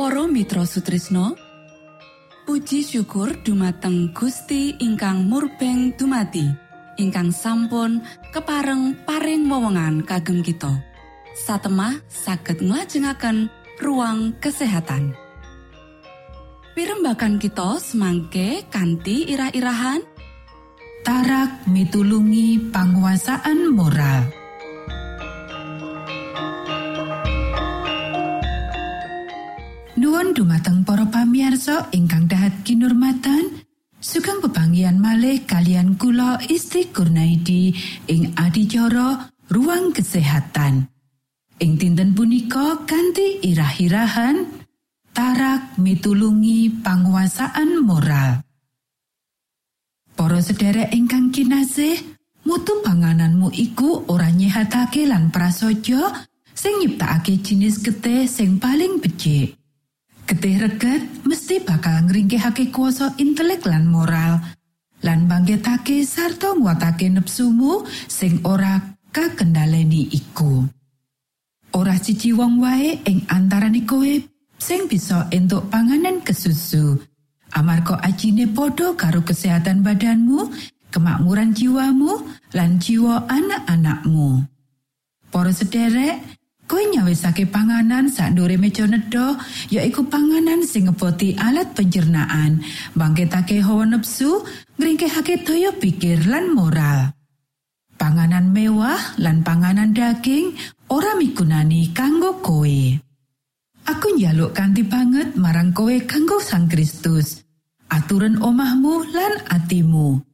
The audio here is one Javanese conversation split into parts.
Mitra Sutrisno Puji syukur dumateng Gusti ingkang murbeng dumati ingkang sampun kepareng paring wewenngan kagem kita. Satemah saged nglajengaken ruang kesehatan. Pirembakan kita semangke kanthi irah-irahan. Tarak mitulungi panguasaan moral Nuwun dumateng para pamiarsa ingkang dahat kinurmatan, sugeng pebanggian malih kalian kula Isti Kurnaidi ing adicara ruang kesehatan. Ing dinten punika kanthi irah-irahan tarak mitulungi panguasaan moral. Para sederek ingkang kinasih, mutu pangananmu iku ora nyehatake lan prasaja sing nyiptakake jinis getih sing paling becik. Getih reget mesti bakal ngringkehake kuasa intelek lan moral lan bangkitake sarta nguatake nepsumu sing ora kakendaleni iku. Ora siji wong wae ing antarane kowe sing bisa entuk panganan kesusu. Amarga ajine padha karo kesehatan badanmu, kemakmuran jiwamu, lan jiwa anak-anakmu. Para sederek, Koe nyawisake panganan sak ndure meja nedha yaiku panganan sing ngeboti alat pencernaan, bangkitake hawa nepsu, ngringkehake daya pikir lan moral. Panganan mewah lan panganan daging ora migunani kanggo koe. Aku njaluk kanthi banget marang koe kanggo Sang Kristus. Aturan omahmu lan atimu.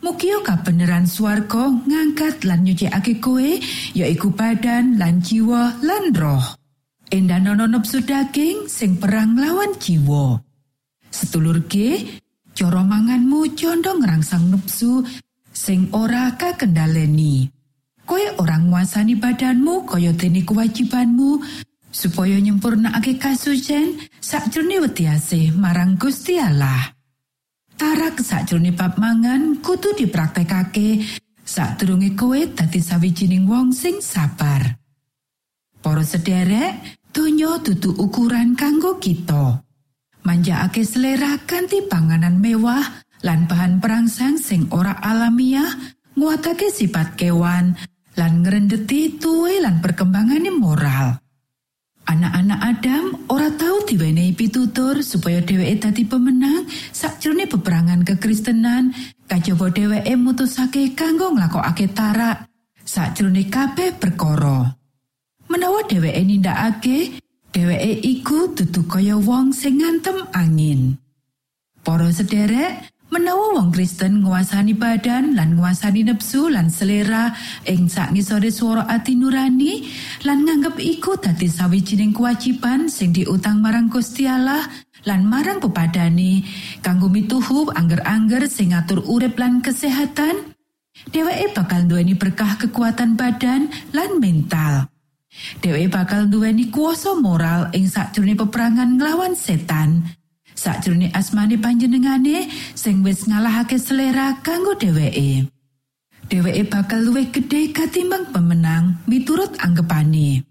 Mukio kabeneran swarga ngangkat lan nyucikake kowe yaiku badan lan jiwa lan roh. Endanono nepsu daging sing perang lawan jiwa. Setulur G, cara manganmu condong rangsang nepsu sing ora kakendaleni. Koe orang nguasani badanmu kaya dene kewajibanmu supaya nyempurnakake kasucen sakjroning wetiase marang Gusti Allah. Tarak sakjroning bab mangan kudu dipraktekake sadurunge kowe dadi sawijining wong sing sabar. Para sederek, donya dudu ukuran kanggo kita. Manjakake selera kanthi panganan mewah lan bahan perangsang sing ora alamiah, nguatake sifat kewan lan ngrendeti tuwe lan perkembangane moral. Anak-anak Adam diwenehi pitutur supaya dheweke dadi pemenang sakjroning peperangan kekristenan kajaba dheweke mutusake kanggo nglakokake tarak sakjroning kabeh perkara. Menawa dheweke nindakake, dheweke iku dudu kaya wong sing ngantem angin. Para sederek, menawa wong Kristen nguasani badan lan nguasani nepsu lan selera ing sak ngisore swara ati nurani lan nganggep iku dadi sawijining kewajiban sing diutang marang Gusti Allah lan marang pepadani kanggo mituhu angger-angger sing ngatur urip lan kesehatan dheweke bakal duweni berkah kekuatan badan lan mental. Dheweke bakal duweni kuasa moral ing sakjroning peperangan nglawan setan sakjroning asmane panjenengane sing wis ngalahake selera kanggo dheweke. Dheweke bakal luwih gedhe katimbang pemenang miturut anggepane.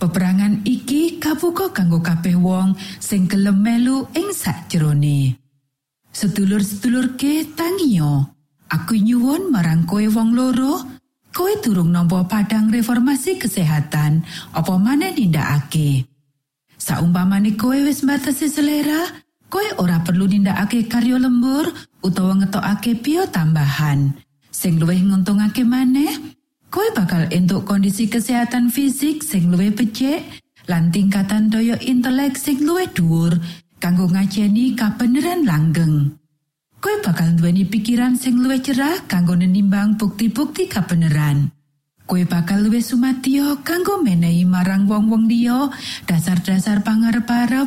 Peperangan iki kabuka kanggo kabeh wong sing gelem melu ing sakjrone. Sedulur-sedulur ke tangiyo, aku nyuwun marang kowe wong loro, kowe durung nampa padang reformasi kesehatan, apa maneh nindakake. Saumpamane kowe wis batasi selera, Koe ora perlu nindakake karya lembur utawa ngetokake bio tambahan. Sing luwih nguntungake maneh, koe bakal entuk kondisi kesehatan fisik sing luwih becik lan tingkatan daya intelek sing luwih dhuwur kanggo ngajeni kabeneran langgeng. Koe bakal duweni pikiran sing luwih cerah kanggo nenimbang bukti-bukti kabeneran. Koe bakal luwih sumatio kanggo menehi marang wong-wong liya dasar-dasar pangarep-arep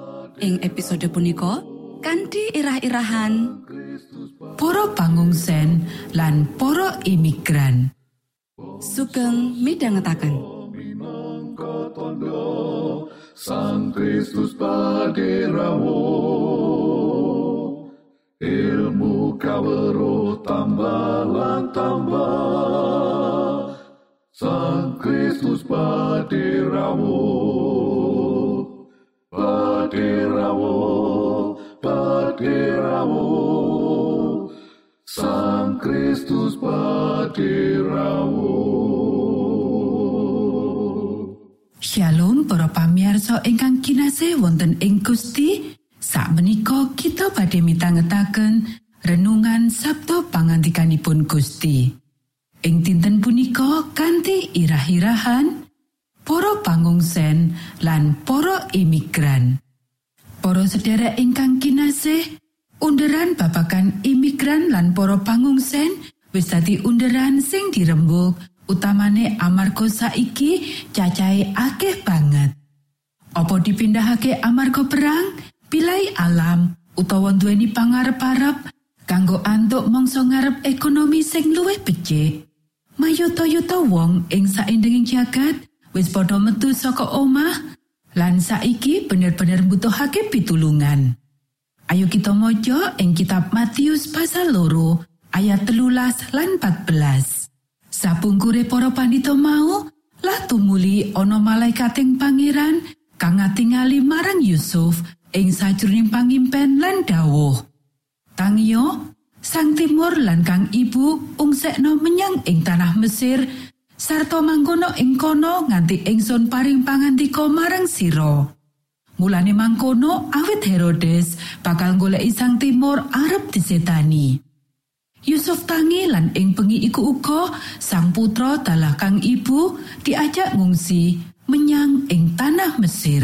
ing episode punika kanthi irah-irahan Poro pangungsen lan poro imigran. sugeng tondo Sang Kristus paderamu Ilmu kawero tambah tambah Sang Kristus paderamu Paderamu Paderamu Sang Kristus paderamu Shalom para pamirsa ingkang kinasih wonten ing Gusti. Sakmenika kita badhe mitangetaken renungan Sabtu pangantikanipun Gusti. Ing dinten punika kanthi irah-irahan para pangungsen lan para imigran. Para sedherek ingkang kinasih, underan babagan imigran lan para pangungsen wis dadi underan sing dirembuk utamane amarga saiki cacahe akeh banget. Apa dipindahake amarga perang, pilai alam utawa duweni pangarep-arep kanggo antuk mangsa ngarep ekonomi sing luwih becik. Mayota-yota wong ing saindenging jagat wis padha metu saka omah lan saiki bener-bener mbutuhake pitulungan. Ayo kita mojo ing kitab Matius pasal loro ayat telulas lan 14. Sapungkure para pandita mau lah tumuli ana malaikating pangeran kang ngatingali marang Yusuf ing sajroning pangimpen lan dawuh. Tangio, sang timur lan kang ibu ungsekno menyang ing tanah Mesir sarta mangkono ing kono nganti ingsun paring pangandika marang sira. Mulane mangkono awit Herodes bakal goleki sang timur arep disetani. Yusuf tangi lan ing bengi iku uga sang putra dalah kang ibu diajak ngungsi menyang ing tanah Mesir.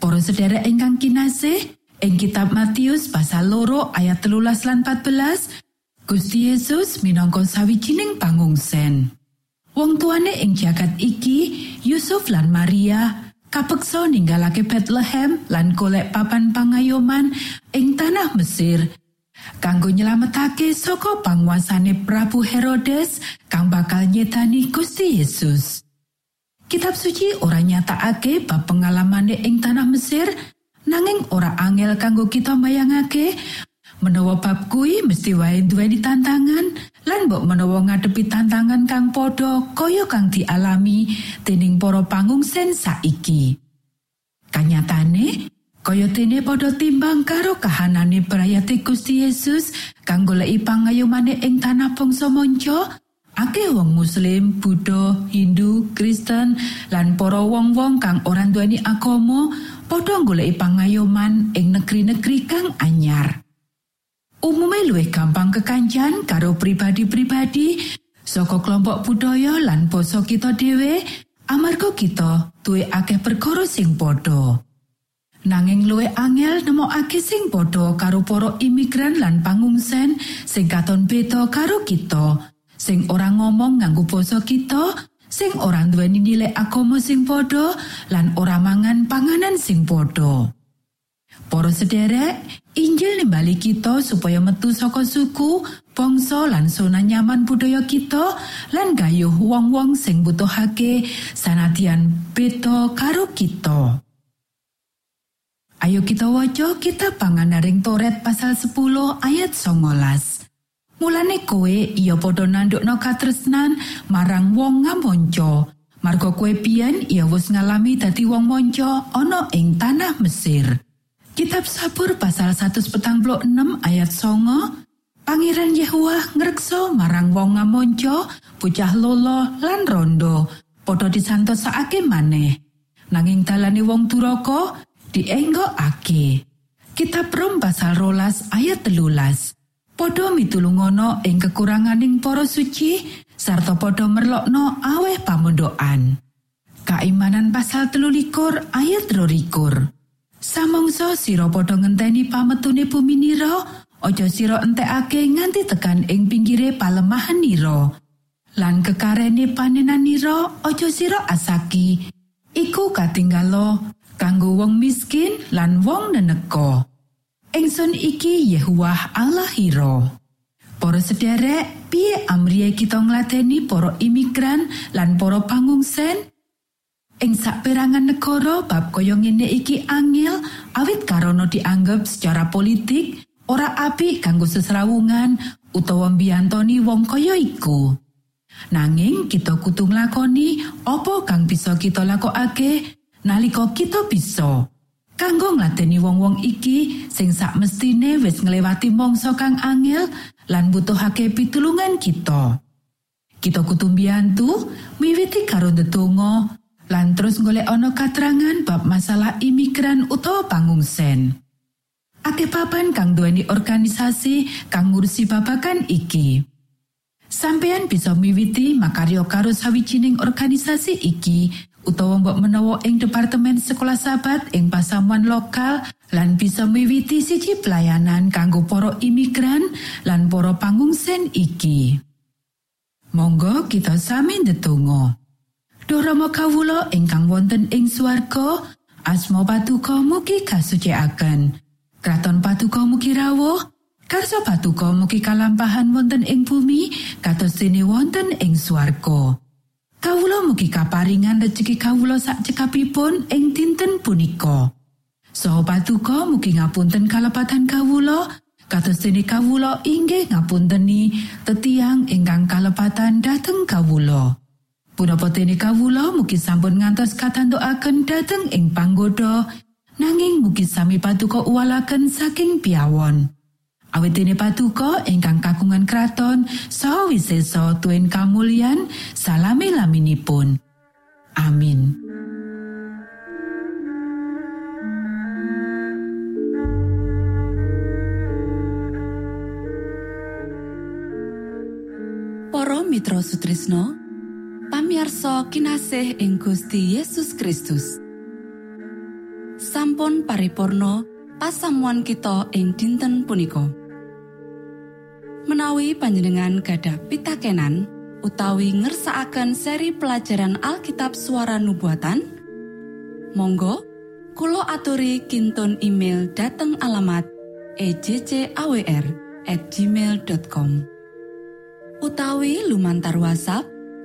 Para sedherek ingkang kinasih, ing kitab Matius pasal loro ayat telulas lan 14, Gusti Yesus minangka sawijining pangungsen. Wong tuane ing jagat iki, Yusuf lan Maria, kapeksa ninggalake Bethlehem lan golek papan pangayoman ing tanah Mesir kanggo nyelametake saka panguasane Prabu Herodes kang bakal nyetani Gusti Yesus. Kitab suci ora nyatakake bab pengalamane ing tanah Mesir, nanging ora angel kanggo kita bayangake menawa bab kuwi mesti wae duweni tantangan lan mbok menawa ngadepi tantangan kang padha kaya kang dialami dening para pangungsen saiki. Kanyatane, kaya dene padha timbang karo kahanane prayate Gusti Yesus kang goleki pangayomane ing tanah bangsa manca akeh wong muslim Buddha Hindu Kristen lan para wong-wong kang ora duweni agama padha goleki pangayoman ing negeri-negeri kang anyar umume luwih gampang kekancan karo pribadi-pribadi saka kelompok budaya lan basa kita dhewe amarga kita duwe akeh perkara sing padha Nanging luwih angel nemokake sing padha karo para imigran lan pangungsen sing katon beda karo kita, sing ora ngomong nganggo basa kita, sing ora duweni nilai agama sing padha lan ora mangan panganan sing padha. Para sederek, Injil nimbali kita supaya metu saka suku, bangsa lan zona nyaman budaya kita lan gayuh wong-wong sing butuhake sanadyan beda karo kita. Ayo kita waca kita panganaring Toret pasal 10 ayat 19. Mulane kowe iya padha nandukno katresnan marang wong ngamonco. Marga kowe pian iya wis ngalami dadi wong monco ana ing tanah Mesir. Kitab Sabur pasal 146 ayat songo Pangeran Yehua ngrekso marang wong ngamonco, bocah lolo lan rondo, padha disantosake maneh. Nanging dalane wong duraka dienggokake. Kitab Rom pasal rolas ayat telulas. Podo mitulungono ing kekuranganing para suci sarta podo merlokno aweh pamondokan. Kaimanan pasal telulikur ayat rolikur. Samongso sira padha ngenteni pametune bumi nira, aja sira entekake nganti tekan ing pinggire palemahan nira. Lan kekarene panenan nira aja sira asaki. Iku katinggalo kanggo wong miskin lan wong neneka. Engson iki Yehuwah Allah hiro. Para sederek, piye amriye kita ngladeni para imigran lan para pangungsen? Ing saperangan negara bab kaya ngene iki angel awit karono dianggep secara politik ora apik kanggo sesrawungan utawa mbiyantoni wong kaya iku. Nanging kita kudu nglakoni apa kang bisa kita lakokake nalika kita bisa. Kanggo ngladeni wong-wong iki sing sak mestine wis nglewati mangsa kang angel lan butuhake pitulungan kita. Kita kudu mbiyantu miwiti karo ndedonga lan terus golek ana katrangan bab masalah imigran utawa pangungsen. Akeh papan kang duweni organisasi kang ngurusi babagan iki. Sampeyan bisa miwiti makaryo karo sawijining organisasi iki utawa mbok menawa ing departemen sekolah sahabat ing pasamuan lokal lan bisa miwiti siji pelayanan kanggo para imigran lan para pangungsen iki. Monggo kita sami ndedonga. Duh Rama kawula ingkang wonten ing swarga, asma patuko mugi kasucikaken. Kraton patuko mugi rawuh, karso patuko mugi kalampahan wonten ing bumi, kados dene wonten ing swarga. Kawula mugi kaparingan rejeki kawula sak cekapipun ing dinten punika. Saha patuko mugi ngapunten kalepatan kawula, kados dene kawula inggih ngapunteni tetiang ingkang kalepatan dhateng kawula. Punapa dene kawula mugi sampun ngantos katantukaken dhateng ing panggoda nanging mugi sami patuko uwalaken saking piawon. Awit dene patuko ingkang kagungan kraton saha wiseso tuen kamulyan salami laminipun. Amin. Para Mitra Sutrisno pamiarsa kinasih ing Gusti Yesus Kristus. Sampun paripurno pasamuan kita ing dinten punika. Menawi panjenengan gadah pitakenan utawi ngersaakan seri pelajaran Alkitab suara nubuatan Monggo Kulo aturi kinton email dateng alamat ejcawr gmail.com utawi lumantar WhatsApp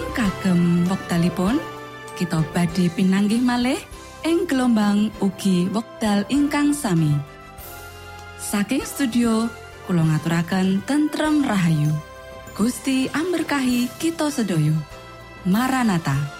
nuwun kagem wektalipun kita badhe pinanggih malih ing gelombang ugi wekdal ingkang sami. Saking studio kula ngaturaken tentrem rahayu. Gusti amberkahi kita sedaya. Maranata.